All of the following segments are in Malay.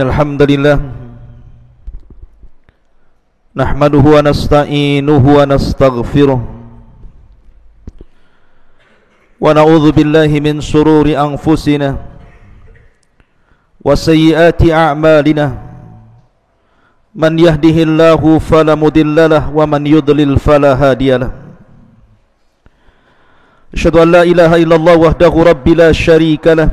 إن الحمد لله نحمده ونستعينه ونستغفره ونعوذ بالله من شرور أنفسنا وسيئات أعمالنا من يهده الله فلا مضل له ومن يضلل فلا هادي له أشهد أن لا إله إلا الله وحده رب لا شريك له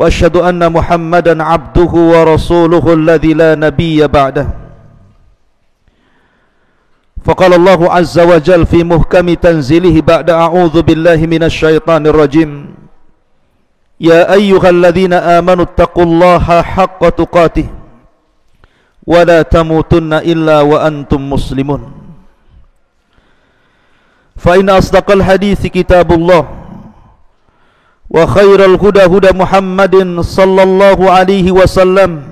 وأشهد أن محمدا عبده ورسوله الذي لا نبي بعده. فقال الله عز وجل في محكم تنزيله بعد أعوذ بالله من الشيطان الرجيم. يا أيها الذين آمنوا اتقوا الله حق تقاته ولا تموتن إلا وأنتم مسلمون. فإن أصدق الحديث كتاب الله وخير الهدى هدى محمد صلى الله عليه وسلم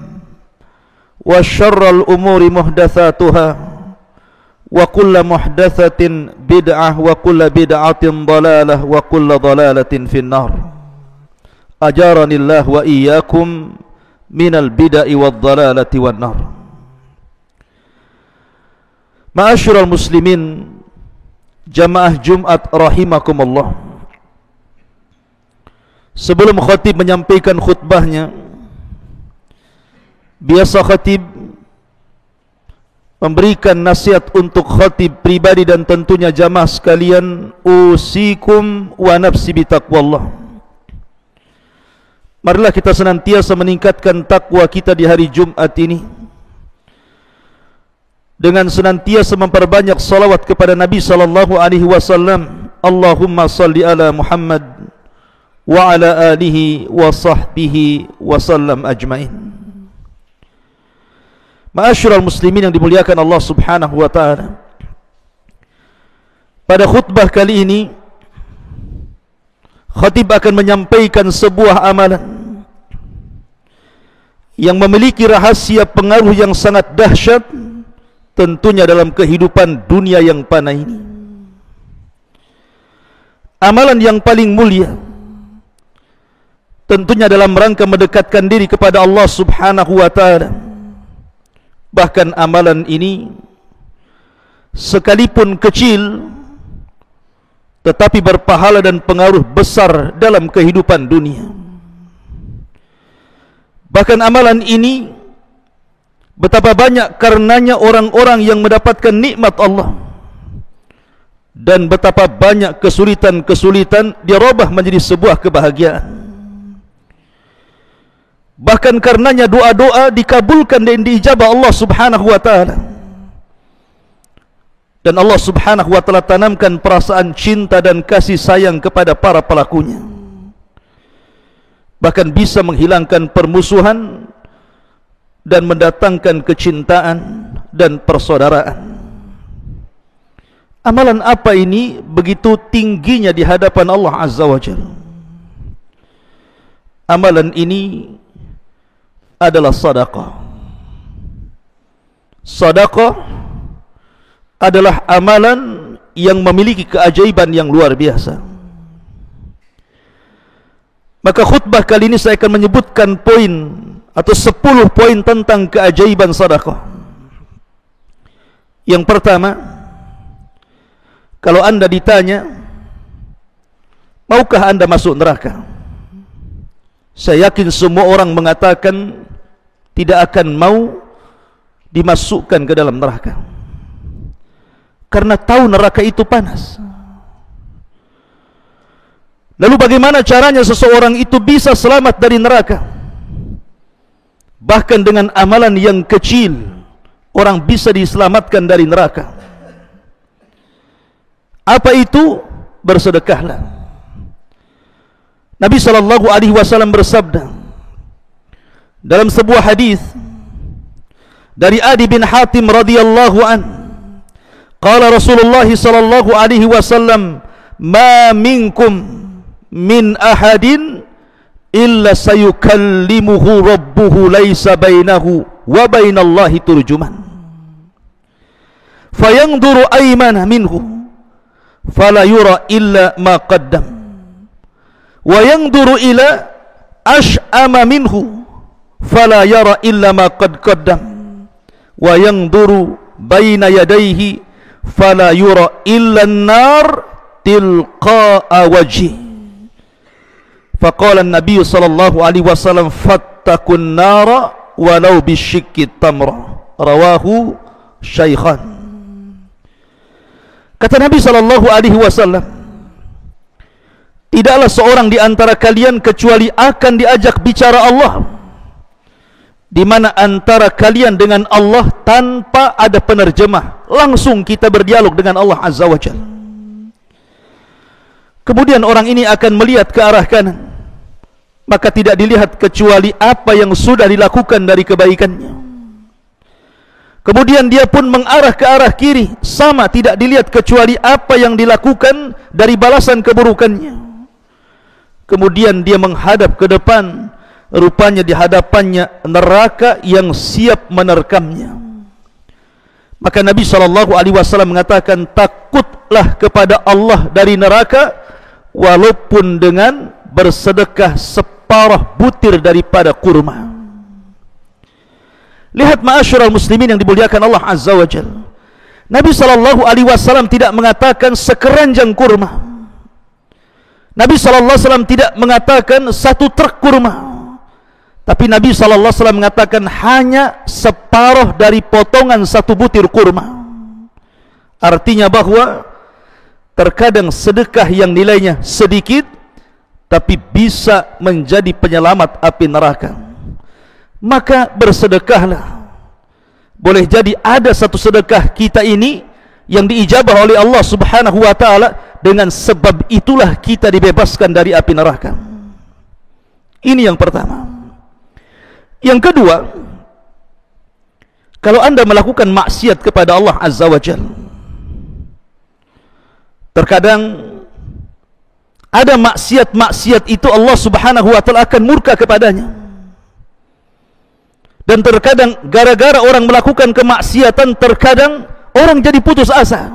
وشر الأمور محدثاتها وكل محدثة بدعة وكل بدعة ضلالة وكل ضلالة في النار. أجارني الله وإياكم من البدع والضلالة والنار. معاشر المسلمين جماعة جمعة رحمكم الله. Sebelum khatib menyampaikan khutbahnya Biasa khatib Memberikan nasihat untuk khatib pribadi dan tentunya jamaah sekalian Usikum wa nafsi bitaqwallah Marilah kita senantiasa meningkatkan takwa kita di hari Jumat ini. Dengan senantiasa memperbanyak salawat kepada Nabi sallallahu alaihi wasallam Allahumma salli ala Muhammad wa ala alihi wa sahbihi wa sallam ajmain. Ma'asyiral muslimin yang dimuliakan Allah Subhanahu wa taala. Pada khutbah kali ini khatib akan menyampaikan sebuah amalan yang memiliki rahasia pengaruh yang sangat dahsyat tentunya dalam kehidupan dunia yang panah ini. Amalan yang paling mulia tentunya dalam rangka mendekatkan diri kepada Allah Subhanahu wa taala. Bahkan amalan ini sekalipun kecil tetapi berpahala dan pengaruh besar dalam kehidupan dunia. Bahkan amalan ini betapa banyak karenanya orang-orang yang mendapatkan nikmat Allah dan betapa banyak kesulitan-kesulitan dirubah menjadi sebuah kebahagiaan Bahkan karenanya doa-doa dikabulkan dan diijabah Allah subhanahu wa ta'ala. Dan Allah subhanahu wa ta'ala tanamkan perasaan cinta dan kasih sayang kepada para pelakunya. Bahkan bisa menghilangkan permusuhan Dan mendatangkan kecintaan dan persaudaraan. Amalan apa ini begitu tingginya di hadapan Allah Azza wa Jalla? Amalan ini adalah sadaqah. Sadaqah adalah amalan yang memiliki keajaiban yang luar biasa. Maka khutbah kali ini saya akan menyebutkan poin atau sepuluh poin tentang keajaiban sadaqah. Yang pertama, kalau anda ditanya, maukah anda masuk neraka? Saya yakin semua orang mengatakan tidak akan mau dimasukkan ke dalam neraka. Karena tahu neraka itu panas. Lalu bagaimana caranya seseorang itu bisa selamat dari neraka? Bahkan dengan amalan yang kecil orang bisa diselamatkan dari neraka. Apa itu? Bersedekahlah. Nabi sallallahu alaihi wasallam bersabda dalam sebuah hadis dari Adi bin Hatim radhiyallahu an qala Rasulullah sallallahu alaihi wasallam ma minkum min ahadin illa sayukallimuhu rabbuhu laysa bainahu wa bainallahi turjuman fayanzuru aymana minhu fala yura illa ma qaddam wa yanzuru ila ash'ama minhu fala yara illa ma qad qaddam wa yanzuru baina yadayhi fala yura illa an-nar tilqa'a wajhi faqala an-nabiy sallallahu alaihi wasallam fattakun nara walau bisyikki tamra rawahu syaikhan kata nabi sallallahu alaihi wasallam tidaklah seorang di antara kalian kecuali akan diajak bicara Allah di mana antara kalian dengan Allah tanpa ada penerjemah langsung kita berdialog dengan Allah Azza wa Jalla. Kemudian orang ini akan melihat ke arah kanan. Maka tidak dilihat kecuali apa yang sudah dilakukan dari kebaikannya. Kemudian dia pun mengarah ke arah kiri. Sama tidak dilihat kecuali apa yang dilakukan dari balasan keburukannya. Kemudian dia menghadap ke depan rupanya di hadapannya neraka yang siap menerkamnya. Maka Nabi SAW mengatakan takutlah kepada Allah dari neraka walaupun dengan bersedekah separuh butir daripada kurma. Lihat ma'asyurah muslimin yang dimuliakan Allah Azza wa Jal. Nabi SAW tidak mengatakan sekeranjang kurma. Nabi SAW tidak mengatakan satu truk kurma tapi Nabi SAW mengatakan hanya separuh dari potongan satu butir kurma. Artinya bahawa terkadang sedekah yang nilainya sedikit tapi bisa menjadi penyelamat api neraka. Maka bersedekahlah. Boleh jadi ada satu sedekah kita ini yang diijabah oleh Allah Subhanahu wa taala dengan sebab itulah kita dibebaskan dari api neraka. Ini yang pertama. Yang kedua, kalau anda melakukan maksiat kepada Allah Azza wa Jal, terkadang ada maksiat-maksiat itu Allah Subhanahu wa taala akan murka kepadanya. Dan terkadang gara-gara orang melakukan kemaksiatan terkadang orang jadi putus asa.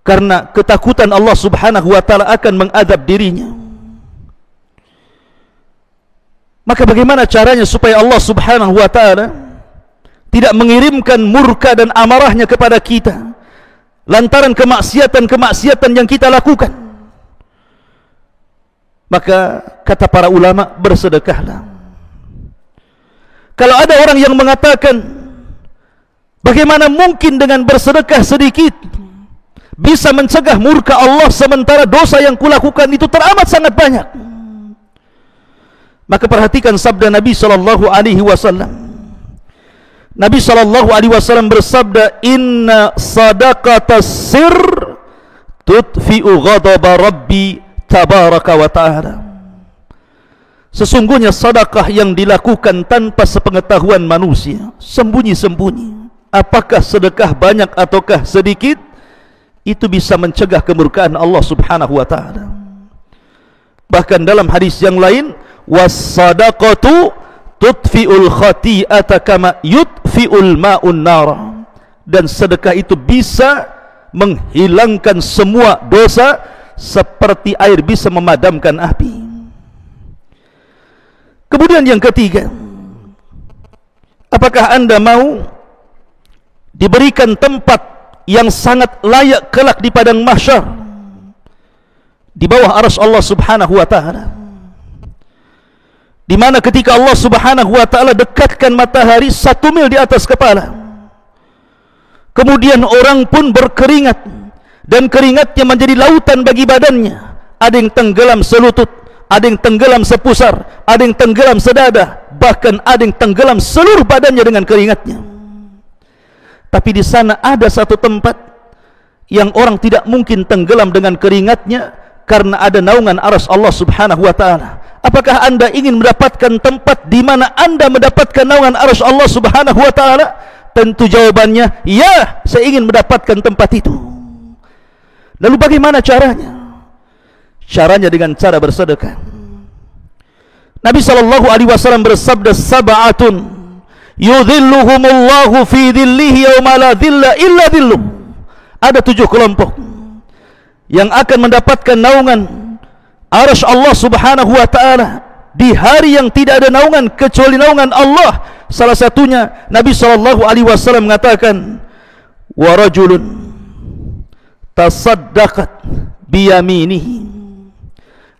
Karena ketakutan Allah Subhanahu wa taala akan mengadab dirinya. Maka bagaimana caranya supaya Allah subhanahu wa ta'ala Tidak mengirimkan murka dan amarahnya kepada kita? Lantaran kemaksiatan-kemaksiatan yang kita lakukan. Maka kata para ulama bersedekahlah. Kalau ada orang yang mengatakan Bagaimana mungkin dengan bersedekah sedikit Bisa mencegah murka Allah Sementara dosa yang kulakukan itu teramat sangat banyak Maka perhatikan sabda Nabi sallallahu alaihi wasallam. Nabi sallallahu alaihi wasallam bersabda, "Inna sadaqata sir tudfi'u ghadab Rabbi tabaraka wa ta'ala." Sesungguhnya sedekah yang dilakukan tanpa sepengetahuan manusia, sembunyi-sembunyi, apakah sedekah banyak ataukah sedikit, itu bisa mencegah kemurkaan Allah Subhanahu wa taala. Bahkan dalam hadis yang lain, was-sadaqatu tudfi'ul khati'ata kama yudfi'ul ma'un nar dan sedekah itu bisa menghilangkan semua dosa seperti air bisa memadamkan api. Kemudian yang ketiga apakah anda mau diberikan tempat yang sangat layak kelak di padang mahsyar? Di bawah aras Allah subhanahu wa ta'ala di mana ketika Allah Subhanahu wa taala dekatkan matahari satu mil di atas kepala. Kemudian orang pun berkeringat dan keringatnya menjadi lautan bagi badannya. Ada yang tenggelam selutut ada yang tenggelam sepusar ada yang tenggelam sedada bahkan ada yang tenggelam seluruh badannya dengan keringatnya. Tapi di sana ada satu tempat yang orang tidak mungkin tenggelam dengan keringatnya karena ada naungan aras Allah Subhanahu wa taala Apakah anda ingin mendapatkan tempat di mana anda mendapatkan naungan arus Allah subhanahu wa ta'ala? Tentu jawabannya, ya, saya ingin mendapatkan tempat itu. Lalu bagaimana caranya? Caranya dengan cara bersedekah. Nabi sallallahu alaihi wasallam bersabda sab'atun yudhilluhumullahu fi dhillihi yawma la dhilla illa dhilluh. Ada tujuh kelompok yang akan mendapatkan naungan Arash Allah subhanahu wa ta'ala di hari yang tidak ada naungan kecuali naungan Allah. Salah satunya Nabi wasallam mengatakan wa rajulun tasaddaqat bi yaminihi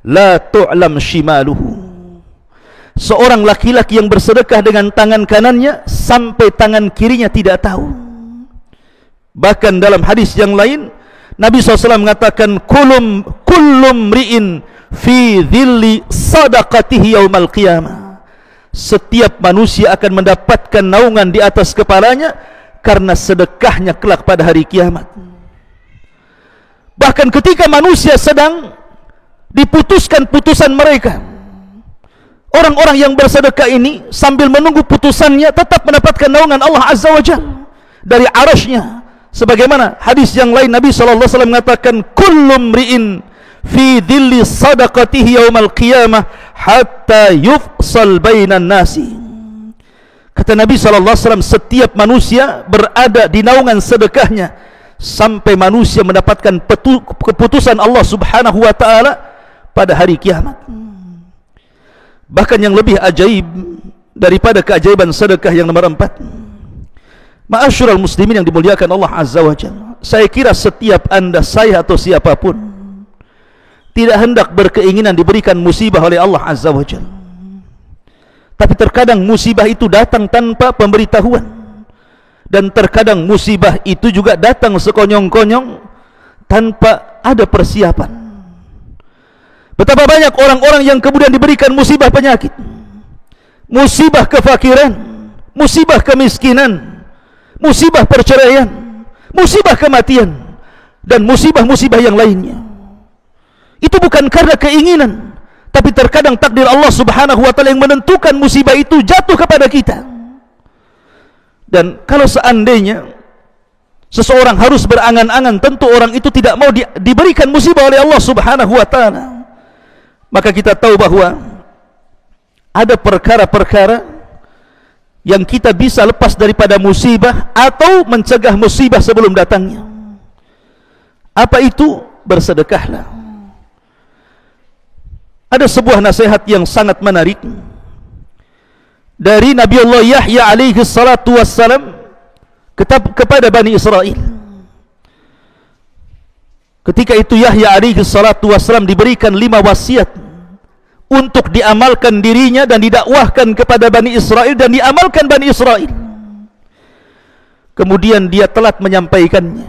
la tu'lam shimaluhu. Seorang laki-laki yang bersedekah dengan tangan kanannya sampai tangan kirinya tidak tahu. Bahkan dalam hadis yang lain Nabi SAW mengatakan kulum kulum ri'in fi dhilli sadaqatihi yaumal qiyamah. Setiap manusia akan mendapatkan naungan di atas kepalanya karena sedekahnya kelak pada hari kiamat. Bahkan ketika manusia sedang diputuskan putusan mereka orang-orang yang bersedekah ini sambil menunggu putusannya tetap mendapatkan naungan Allah Azza wa Jalla dari arasnya sebagaimana hadis yang lain Nabi wasallam mengatakan kullu mri'in fi dhilli sadaqatihi yaumal qiyamah hatta yufsal bainan nasi kata Nabi wasallam setiap manusia berada di naungan sedekahnya sampai manusia mendapatkan keputusan Allah Subhanahu wa taala pada hari kiamat bahkan yang lebih ajaib daripada keajaiban sedekah yang nomor empat Ma'asyiral muslimin yang dimuliakan Allah Azza wa Jalla. Saya kira setiap anda, saya atau siapapun tidak hendak berkeinginan diberikan musibah oleh Allah Azza wa Jalla. Tapi terkadang musibah itu datang tanpa pemberitahuan. Dan terkadang musibah itu juga datang sekonyong-konyong tanpa ada persiapan. Betapa banyak orang-orang yang kemudian diberikan musibah penyakit. Musibah kefakiran, musibah kemiskinan, musibah perceraian, musibah kematian dan musibah-musibah yang lainnya. Itu bukan karena keinginan, tapi terkadang takdir Allah Subhanahu wa taala yang menentukan musibah itu jatuh kepada kita. Dan kalau seandainya seseorang harus berangan-angan, tentu orang itu tidak mau di, diberikan musibah oleh Allah Subhanahu wa taala. Maka kita tahu bahawa ada perkara-perkara yang kita bisa lepas daripada musibah atau mencegah musibah sebelum datangnya. Apa itu? Bersedekahlah. Ada sebuah nasihat yang sangat menarik dari Nabi Allah Yahya alaihi salatu wassalam kepada Bani Israel. Ketika itu Yahya alaihi salatu wassalam diberikan lima wasiat untuk diamalkan dirinya dan didakwahkan kepada Bani Israel dan diamalkan Bani Israel kemudian dia telat menyampaikannya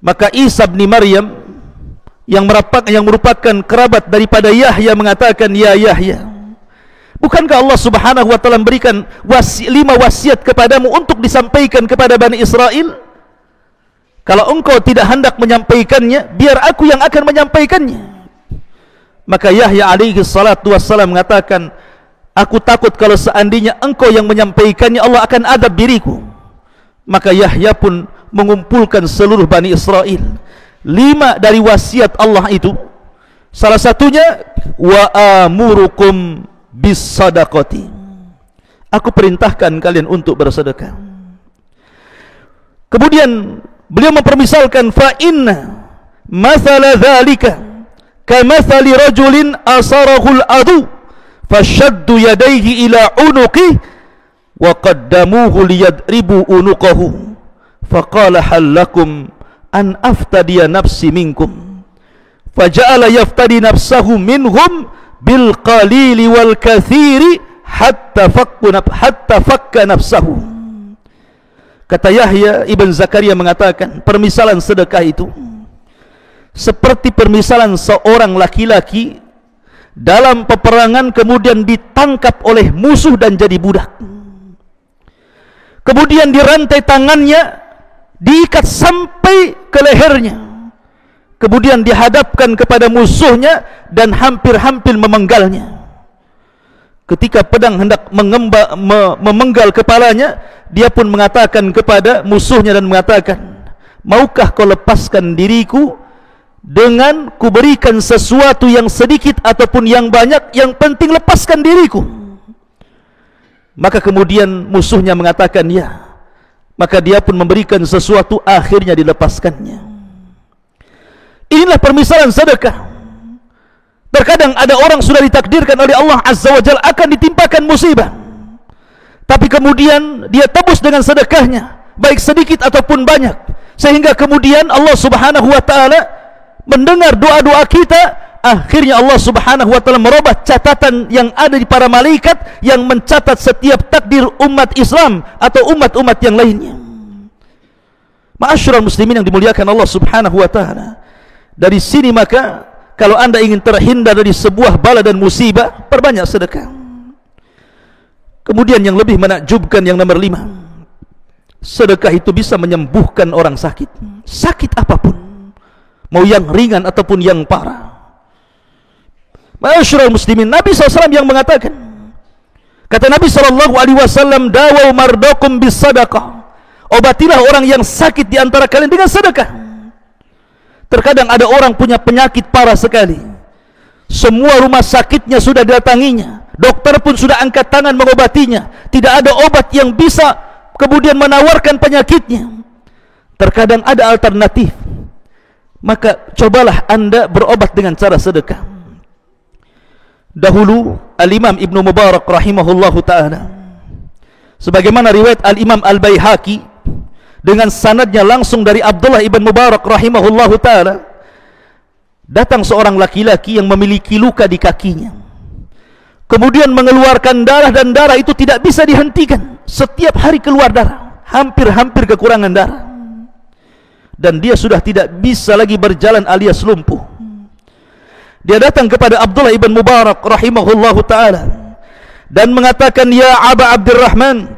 maka Isa bin Maryam yang merupakan yang merupakan kerabat daripada Yahya mengatakan ya Yahya bukankah Allah Subhanahu wa taala memberikan wasi, lima wasiat kepadamu untuk disampaikan kepada Bani Israel kalau engkau tidak hendak menyampaikannya biar aku yang akan menyampaikannya Maka Yahya alaihi salatu wassalam mengatakan, Aku takut kalau seandainya engkau yang menyampaikannya Allah akan adab diriku. Maka Yahya pun mengumpulkan seluruh Bani Israel. Lima dari wasiat Allah itu. Salah satunya, Wa amurukum bis sadaqati. Aku perintahkan kalian untuk bersedekah. Kemudian beliau mempermisalkan fa inna mathala dzalika kamathali rajulin asarahul adu fashaddu yadayhi ila unuqi wa qaddamuhu liyadribu unuqahu faqala hal lakum an aftadiya nafsi minkum. Faja'ala yaftadi nafsahu minhum bil qalili wal kathiri hatta fakku hatta fakka nafsahu. Kata Yahya ibn Zakaria mengatakan permisalan sedekah itu seperti permisalan seorang laki-laki dalam peperangan kemudian ditangkap oleh musuh dan jadi budak. Kemudian dirantai tangannya diikat sampai ke lehernya. Kemudian dihadapkan kepada musuhnya dan hampir-hampir memenggalnya. Ketika pedang hendak mengemba, me, memenggal kepalanya dia pun mengatakan kepada musuhnya dan mengatakan maukah kau lepaskan diriku dengan kuberikan sesuatu yang sedikit ataupun yang banyak yang penting lepaskan diriku? Maka kemudian musuhnya mengatakan ya maka dia pun memberikan sesuatu akhirnya dilepaskannya inilah permisalan sedekah Terkadang ada orang sudah ditakdirkan oleh Allah Azza wa Jal akan ditimpakan musibah. Tapi kemudian dia tebus dengan sedekahnya, baik sedikit ataupun banyak. Sehingga kemudian Allah Subhanahu wa taala mendengar doa-doa kita, akhirnya Allah Subhanahu wa taala merubah catatan yang ada di para malaikat yang mencatat setiap takdir umat Islam atau umat-umat yang lainnya. Ma'asyiral muslimin yang dimuliakan Allah Subhanahu wa taala. Dari sini maka kalau anda ingin terhindar dari sebuah bala dan musibah, perbanyak sedekah. Kemudian yang lebih menakjubkan yang nomor lima. Sedekah itu bisa menyembuhkan orang sakit. Sakit apapun. Mau yang ringan ataupun yang parah. Masyurul muslimin, Nabi SAW yang mengatakan. Kata Nabi SAW, Dawau mardokum bis sadaqah. Obatilah orang yang sakit di antara kalian dengan sedekah. Terkadang ada orang punya penyakit parah sekali. Semua rumah sakitnya sudah datanginya. Dokter pun sudah angkat tangan mengobatinya. Tidak ada obat yang bisa kemudian menawarkan penyakitnya. Terkadang ada alternatif. Maka cobalah anda berobat dengan cara sedekah. Dahulu Al-Imam Ibn Mubarak rahimahullahu ta'ala. Sebagaimana riwayat Al-Imam Al-Bayhaqi dengan sanadnya langsung dari Abdullah ibn Mubarak rahimahullahu taala datang seorang laki-laki yang memiliki luka di kakinya. Kemudian mengeluarkan darah dan darah itu tidak bisa dihentikan. Setiap hari keluar darah hampir-hampir kekurangan darah. Dan dia sudah tidak bisa lagi berjalan alias lumpuh dia datang kepada Abdullah ibn Mubarak rahimahullahu taala dan mengatakan ya Aba Abdurrahman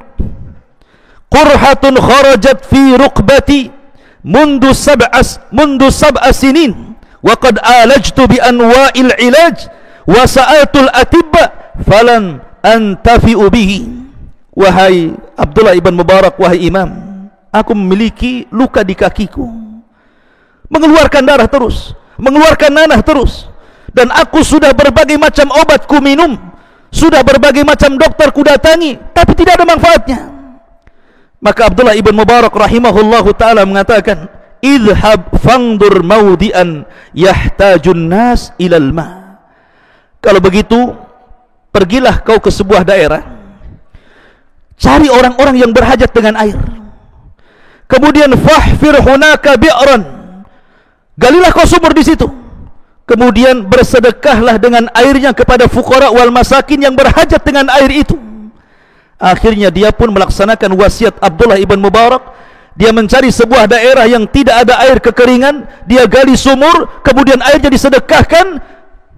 qurhatun kharajat fi rukbati mundu sab'as mundu sab'a sinin wa qad alajtu bi anwa'il ilaj wa sa'altul atibba falan antafi'u bihi. Wahai Abdullah ibn Mubarak wahai imam aku memiliki luka di kakiku. Mengeluarkan darah terus mengeluarkan nanah terus dan aku sudah berbagai macam obat ku minum sudah berbagai macam dokter ku datangi tapi tidak ada manfaatnya Maka Abdullah ibn Mubarak rahimahullahu taala mengatakan, "Idhhab fangdur maudian yahtajun nas ilal ma." Kalau begitu, pergilah kau ke sebuah daerah. Cari orang-orang yang berhajat dengan air. Kemudian fahfir hunaka bi'ran. Galilah kau sumur di situ. Kemudian bersedekahlah dengan airnya kepada fukara wal masakin yang berhajat dengan air itu. Akhirnya dia pun melaksanakan wasiat Abdullah ibn Mubarak. Dia mencari sebuah daerah yang tidak ada air kekeringan. Dia gali sumur, kemudian airnya disedekahkan.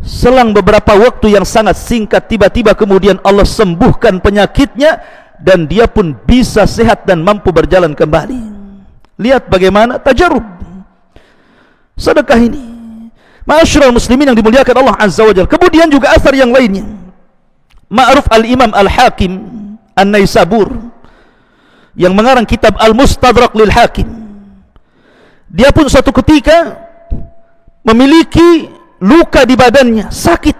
Selang beberapa waktu yang sangat singkat, tiba-tiba kemudian Allah sembuhkan penyakitnya. Dan dia pun bisa sehat dan mampu berjalan kembali. Lihat bagaimana tajarub. Sedekah ini. Masyurul muslimin yang dimuliakan Allah Azza wa Jal. Kemudian juga asar yang lainnya. Ma'ruf al-imam al-hakim. An-Naisabur yang mengarang kitab Al-Mustadrak lil Hakim. Dia pun suatu ketika memiliki luka di badannya, sakit.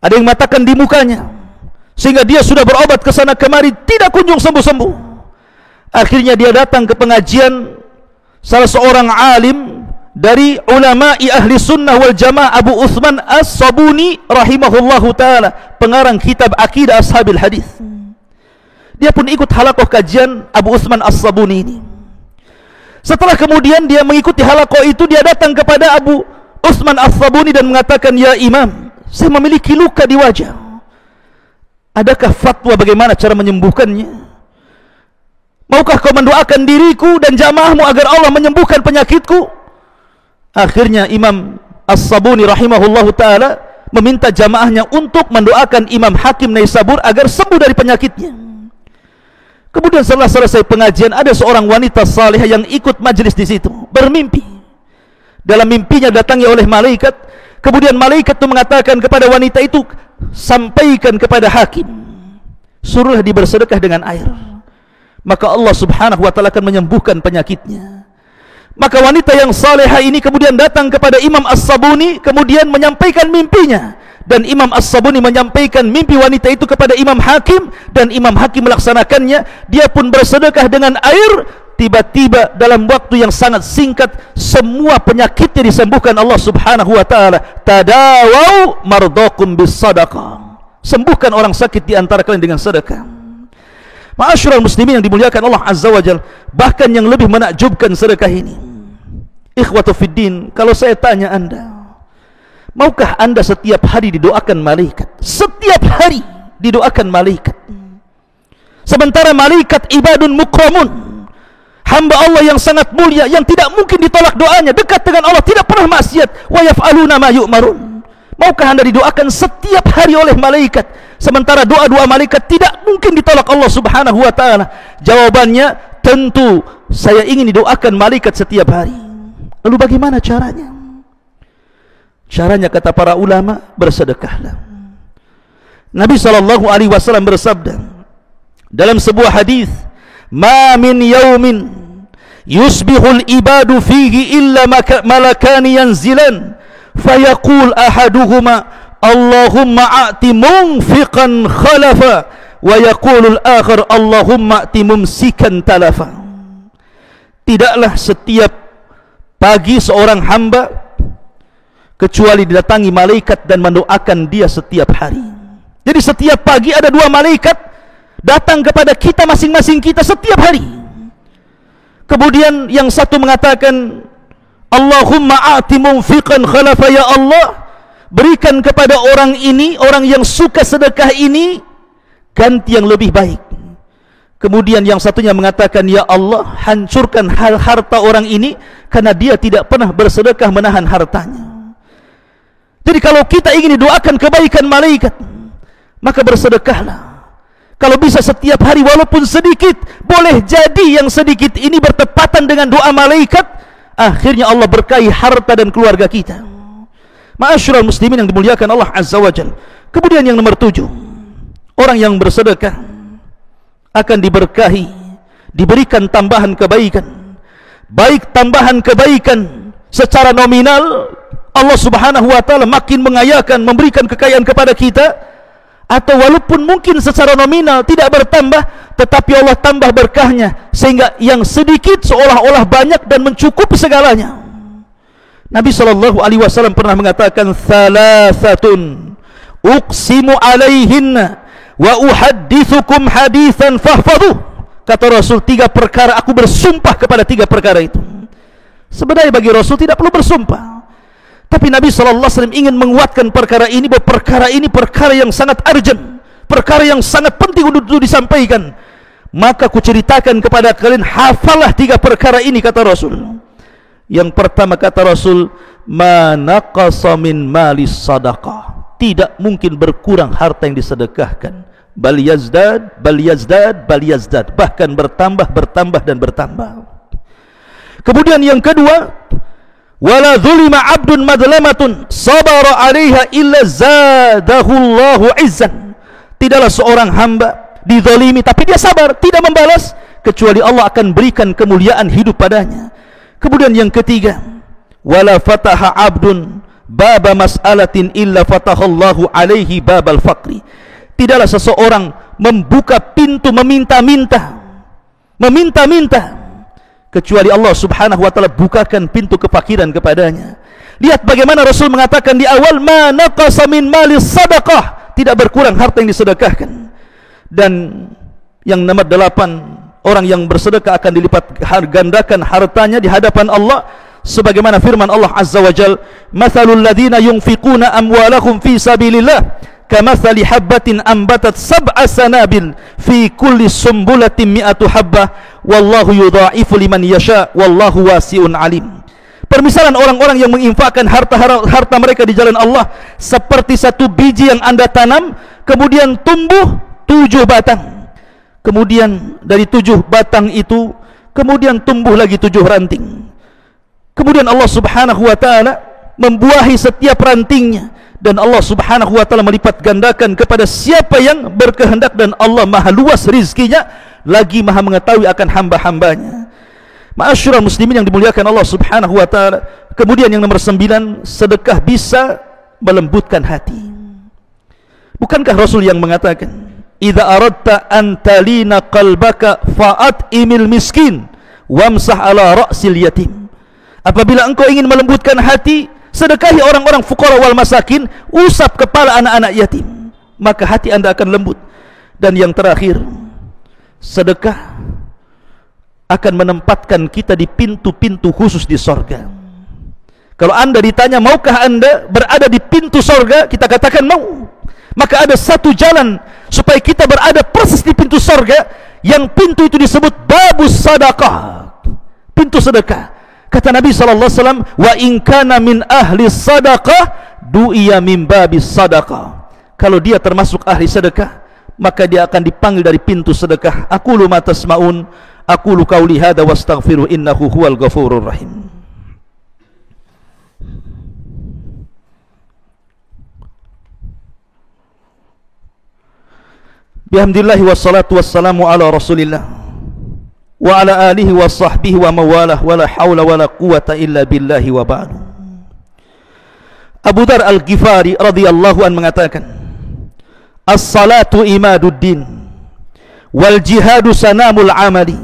Ada yang mengatakan di mukanya. Sehingga dia sudah berobat ke sana kemari tidak kunjung sembuh-sembuh. Akhirnya dia datang ke pengajian salah seorang alim dari ulama ahli sunnah wal jamaah Abu Uthman As-Sabuni rahimahullahu taala pengarang kitab Aqidah Ashabil Hadis. Dia pun ikut halakoh kajian Abu Utsman As-Sabuni ini. Setelah kemudian dia mengikuti halakoh itu, dia datang kepada Abu Utsman As-Sabuni dan mengatakan, "Ya Imam, saya memiliki luka di wajah. Adakah fatwa bagaimana cara menyembuhkannya? Maukah kau mendoakan diriku dan jamaahmu agar Allah menyembuhkan penyakitku?" Akhirnya Imam As-Sabuni rahimahullahu taala meminta jamaahnya untuk mendoakan Imam Hakim Naisabur agar sembuh dari penyakitnya. Kemudian setelah selesai pengajian ada seorang wanita saleh yang ikut majlis di situ bermimpi. Dalam mimpinya datangi oleh malaikat, kemudian malaikat itu mengatakan kepada wanita itu sampaikan kepada hakim suruhlah dia bersedekah dengan air. Maka Allah Subhanahu wa taala akan menyembuhkan penyakitnya. Maka wanita yang salehah ini kemudian datang kepada Imam As-Sabuni kemudian menyampaikan mimpinya. Dan Imam As-Sabuni menyampaikan mimpi wanita itu kepada Imam Hakim dan Imam Hakim melaksanakannya. Dia pun bersedekah dengan air. Tiba-tiba dalam waktu yang sangat singkat semua penyakitnya disembuhkan Allah Subhanahu wa taala. Tadawau mardakum bis sadaqah sembuhkan orang sakit di antara kalian dengan sedekah. Ma'asyiral muslimin yang dimuliakan Allah Azza wa Jal bahkan yang lebih menakjubkan sedekah ini ikhwatu fiddin kalau saya tanya anda maukah anda setiap hari didoakan malaikat? Setiap hari didoakan malaikat. Sementara malaikat ibadun mukramun hamba Allah yang sangat mulia yang tidak mungkin ditolak doanya dekat dengan Allah tidak pernah maksiat. Wa yaf'aluna ma yu'marun. Maukah anda didoakan setiap hari oleh malaikat? Sementara doa-doa malaikat tidak mungkin ditolak Allah Subhanahu wa taala. Jawabannya tentu saya ingin didoakan malaikat setiap hari lalu bagaimana caranya? Caranya kata para ulama bersedekahlah. Nabi sallallahu alaihi wasallam bersabda dalam sebuah hadis ma min yaumin yusbihul ibadu fihi illa malakani yanzilan fayaqul ahaduhuma Allahumma a'ti munfiqan khalafa wa yaqulul akhar Allahumma a'ti mumsikan talafa tidaklah setiap pagi seorang hamba kecuali didatangi malaikat dan mendoakan dia setiap hari. Jadi setiap pagi ada dua malaikat datang kepada kita masing-masing kita setiap hari. Kemudian yang satu mengatakan Allahumma a'ti munfiqan khalafa ya Allah. Berikan kepada orang ini orang yang suka sedekah ini ganti yang lebih baik kemudian yang satunya mengatakan ya Allah hancurkan hal harta orang ini karena dia tidak pernah bersedekah menahan hartanya. Jadi kalau kita ingin didoakan kebaikan malaikat maka bersedekahlah. Kalau bisa setiap hari walaupun sedikit boleh jadi yang sedikit ini bertepatan dengan doa malaikat akhirnya Allah berkahi harta dan keluarga kita. Ma'asyiral muslimin yang dimuliakan Allah azza wajal kemudian yang nomor tujuh orang yang bersedekah akan diberkahi diberikan tambahan kebaikan. Baik tambahan kebaikan secara nominal Allah subhanahu wa ta'ala makin mengayakan memberikan kekayaan kepada kita atau walaupun mungkin secara nominal tidak bertambah tetapi Allah tambah berkahnya sehingga yang sedikit seolah-olah banyak dan mencukupi segalanya. Nabi sallallahu alaihi wasallam pernah mengatakan thalathatun uqsimu alaihinna wa uhaddithukum hadithan fahfadhu kata Rasul tiga perkara aku bersumpah kepada tiga perkara itu sebenarnya bagi Rasul tidak perlu bersumpah tapi Nabi SAW ingin menguatkan perkara ini bahawa perkara ini perkara yang sangat urgent. Perkara yang sangat penting untuk, disampaikan. Maka ku ceritakan kepada kalian hafalah tiga perkara ini kata Rasul. Yang pertama kata Rasul, manaqasa min malis sadaqah. Tidak mungkin berkurang harta yang disedekahkan. Bal yazdad, bal yazdad, bal yazdad. Bahkan bertambah, bertambah dan bertambah. Kemudian yang kedua, wala zulima abdun madlamatun sabara alaiha illa zadahu Allahu izzan tidaklah seorang hamba dizalimi tapi dia sabar tidak membalas kecuali Allah akan berikan kemuliaan hidup padanya kemudian yang ketiga wala fataha abdun baba mas'alatin illa fatahallahu alaihi babal faqri tidaklah seseorang membuka pintu meminta-minta. Meminta-minta. Kecuali Allah Subhanahu wa taala bukakan pintu kefakiran kepadanya. Lihat bagaimana Rasul mengatakan di awal ma naqasa min mali sadaqah, tidak berkurang harta yang disedekahkan. Dan yang nomor delapan orang yang bersedekah akan dilipat gandakan hartanya di hadapan Allah sebagaimana firman Allah Azza wa Jal mathalul ladina yunfiquna amwalahum fi sabilillah kamathali habbatin ambatat sab'a sanabil fi kulli sumbulatin mi'atu habbah wallahu yudha'ifu liman yasha wallahu wasi'un alim. Permisalan orang-orang yang menginfakkan harta harta mereka di jalan Allah seperti satu biji yang anda tanam kemudian tumbuh tujuh batang. Kemudian dari tujuh batang itu kemudian tumbuh lagi tujuh ranting kemudian Allah subhanahu wa ta'ala membuahi setiap rantingnya. Dan Allah subhanahu wa ta'ala melipat gandakan kepada siapa yang berkehendak dan Allah maha luas rizkinya lagi maha mengetahui akan hamba-hambanya. Ma'asyurah muslimin yang dimuliakan Allah subhanahu wa ta'ala. Kemudian yang nomor sembilan sedekah bisa melembutkan hati. Bukankah Rasul yang mengatakan idha aradta antalina qalbaka fa'at imil miskin wamsah ala ra'sil yatim apabila engkau ingin melembutkan hati sedekahi orang-orang fuqara wal masakin usap kepala anak-anak yatim maka hati anda akan lembut. Dan yang terakhir sedekah akan menempatkan kita di pintu-pintu khusus di sorga. Kalau anda ditanya maukah anda berada di pintu sorga? Kita katakan mau. Maka ada satu jalan supaya kita berada persis di pintu sorga. Yang pintu itu disebut babus sadaqah. Pintu sedekah kata Nabi SAW wa in kana min ahli sadaqah du'iya min babis sadaqah. Kalau dia termasuk ahli sedekah maka dia akan dipanggil dari pintu sedekah. Aku lu matasmaun aku lu qauli hadza wastaghfiru innahu huwal ghafurur rahim. Bihamdillah wassalatu wassalamu ala rasulillah Wa ala alihi wa sahbihi wa mawalah Wa la hawla wa la quwata illa billahi wa ba'du. Abu Dar al-Ghifari radhiyallahu an mengatakan As-salatu imaduddin Wal jihadu sanamul amali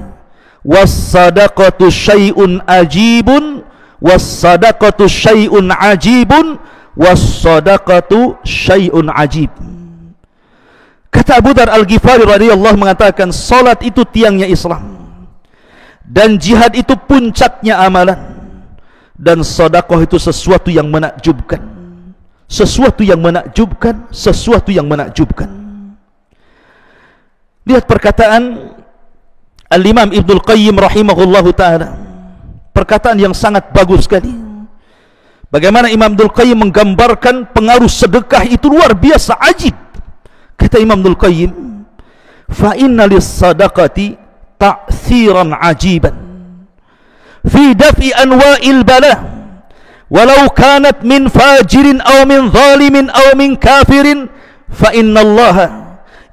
Was sadaqatu syai'un ajibun Was sadaqatu syai'un ajibun Was sadaqatu syai'un ajibun Kata Abu Dar Al-Ghifari radhiyallahu mengatakan salat itu tiangnya Islam dan jihad itu puncaknya amalan. Dan sedekah itu sesuatu yang menakjubkan. Sesuatu yang menakjubkan sesuatu yang menakjubkan. Lihat perkataan Al-Imam Ibnu Qayyim rahimahullahu taala. Perkataan yang sangat bagus sekali. Bagaimana Imam Ibnu Qayyim menggambarkan pengaruh sedekah itu luar biasa ajib. Kata Imam Nul Qayyim fa inna lis sadaqati ta'thiran ajiban. Fi daf'i anwa'il bala. Walau kanat min fajirin aw min zalimin aw min kafirin fa inna Allah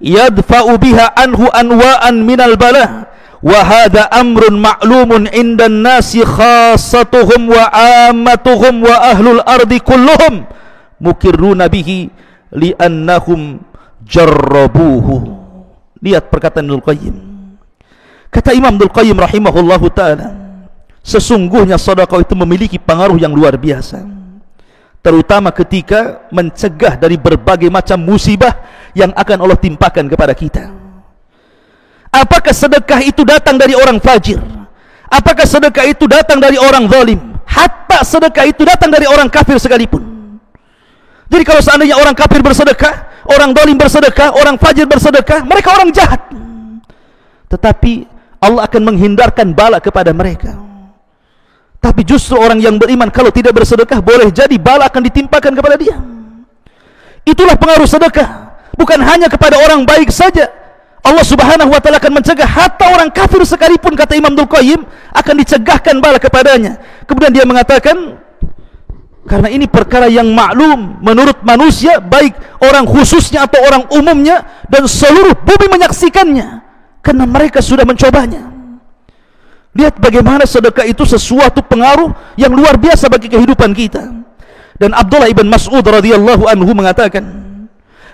yadfa'u biha anhu anwa'an min al bala. Wa hadha amrun ma'lumun 'inda an-nasi khassatuhum wa 'ammatuhum wa ahlul ardi kulluhum mukirruna bihi li'annahum jarrabuhu. Lihat perkataan Ibnu Qayyim kata Imam Ibnu Qayyim rahimahullahu taala sesungguhnya sedekah itu memiliki pengaruh yang luar biasa. Terutama ketika mencegah dari berbagai macam musibah yang akan Allah timpakan kepada kita. Apakah sedekah itu datang dari orang fajir? Apakah sedekah itu datang dari orang zalim? Hatta sedekah itu datang dari orang kafir sekalipun. Jadi kalau seandainya orang kafir bersedekah orang dolim bersedekah, orang fajir bersedekah, mereka orang jahat. Tetapi Allah akan menghindarkan bala kepada mereka. Tapi justru orang yang beriman kalau tidak bersedekah boleh jadi bala akan ditimpakan kepada dia. Itulah pengaruh sedekah. Bukan hanya kepada orang baik saja. Allah subhanahu wa ta'ala akan mencegah hatta orang kafir sekalipun kata Imam Dul Qayyim akan dicegahkan bala kepadanya. Kemudian dia mengatakan karena ini perkara yang maklum menurut manusia baik orang khususnya atau orang umumnya dan seluruh bumi menyaksikannya karena mereka sudah mencobanya. Lihat bagaimana sedekah itu sesuatu pengaruh yang luar biasa bagi kehidupan kita. Dan Abdullah ibn Mas'ud radhiyallahu anhu mengatakan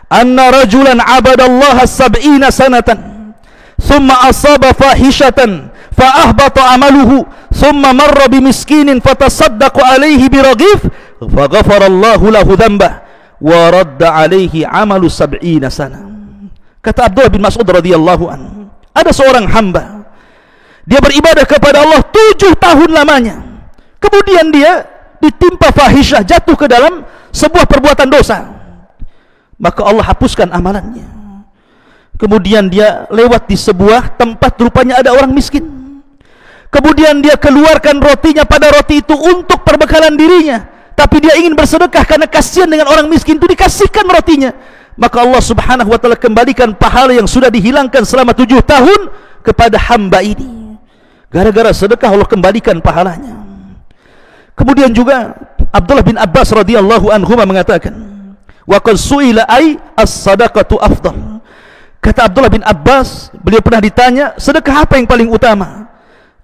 anna rajulan abadallaha sab'ina sanatan thumma asaba fahishatan fa ahbata amaluhu thumma marra bimiskinin fatasaddaqu alaihi biraghif faghafara Allahu lahu dhanbah wa radda alaihi amalu sab'ina sana. Kata Abdullah bin Mas'ud radhiyallahu an ada seorang hamba. Dia beribadah kepada Allah tujuh tahun lamanya. Kemudian dia ditimpa fahisyah jatuh ke dalam sebuah perbuatan dosa. Maka Allah hapuskan amalannya. Kemudian dia lewat di sebuah tempat rupanya ada orang miskin. Kemudian dia keluarkan rotinya pada roti itu untuk perbekalan dirinya. Tapi dia ingin bersedekah karena kasihan dengan orang miskin itu dikasihkan rotinya maka Allah subhanahu wa ta'ala kembalikan pahala yang sudah dihilangkan selama tujuh tahun kepada hamba ini. Gara-gara sedekah Allah kembalikan pahalanya. Kemudian juga Abdullah bin Abbas radhiyallahu anhu mengatakan wa qad su'ila ay as-sadaqatu afdal. Kata Abdullah bin Abbas beliau pernah ditanya sedekah apa yang paling utama?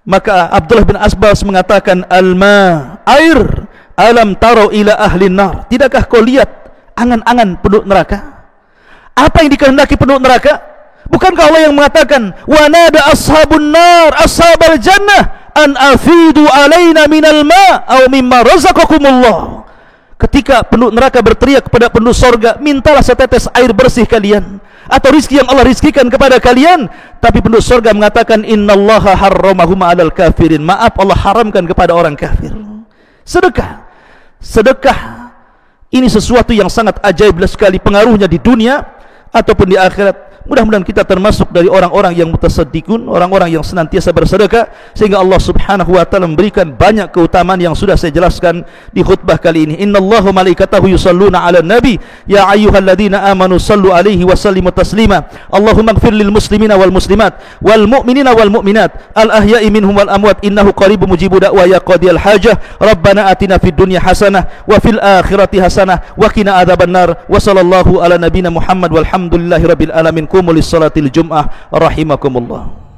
Maka Abdullah bin Abbas mengatakan alma air alam taro ila ahli nar. Tidakkah kau lihat angan-angan penduduk neraka apa yang dikehendaki penduduk neraka? Bukankah Allah yang mengatakan wa nada ashabun nar ashabal jannah an afidu alaina minal ma aw mimma razaqakumullah. Ketika penduduk neraka berteriak kepada penduduk sorga mintalah setetes air bersih kalian atau rizki yang Allah rizkikan kepada kalian. Tapi penduduk sorga mengatakan innallaha harramahuma alal kafirin. Maaf Allah haramkan kepada orang kafir. Sedekah. Sedekah ini sesuatu yang sangat ajaib sekali pengaruhnya di dunia ataupun di akhirat Mudah-mudahan kita termasuk dari orang-orang yang mutasaddiqun, orang-orang yang senantiasa bersedekah sehingga Allah Subhanahu wa taala memberikan banyak keutamaan yang sudah saya jelaskan di khutbah kali ini. Innallaha malaikatahu yusalluna 'alan nabi ya ayyuhalladzina amanu sallu 'alaihi wa sallimu taslima. Allahumma ighfir lil muslimina wal muslimat wal mu'minina wal mu'minat al ahya'i minhum wal amwat innahu qaribun mujibu da'wa ya qadiyal hajah. Rabbana atina fid dunya hasanah wa fil akhirati hasanah wa qina adzabannar. Wa sallallahu ala nabiyyina Muhammad walhamdulillahi rabbil alamin qumu li salatil jum'ah rahimakumullah.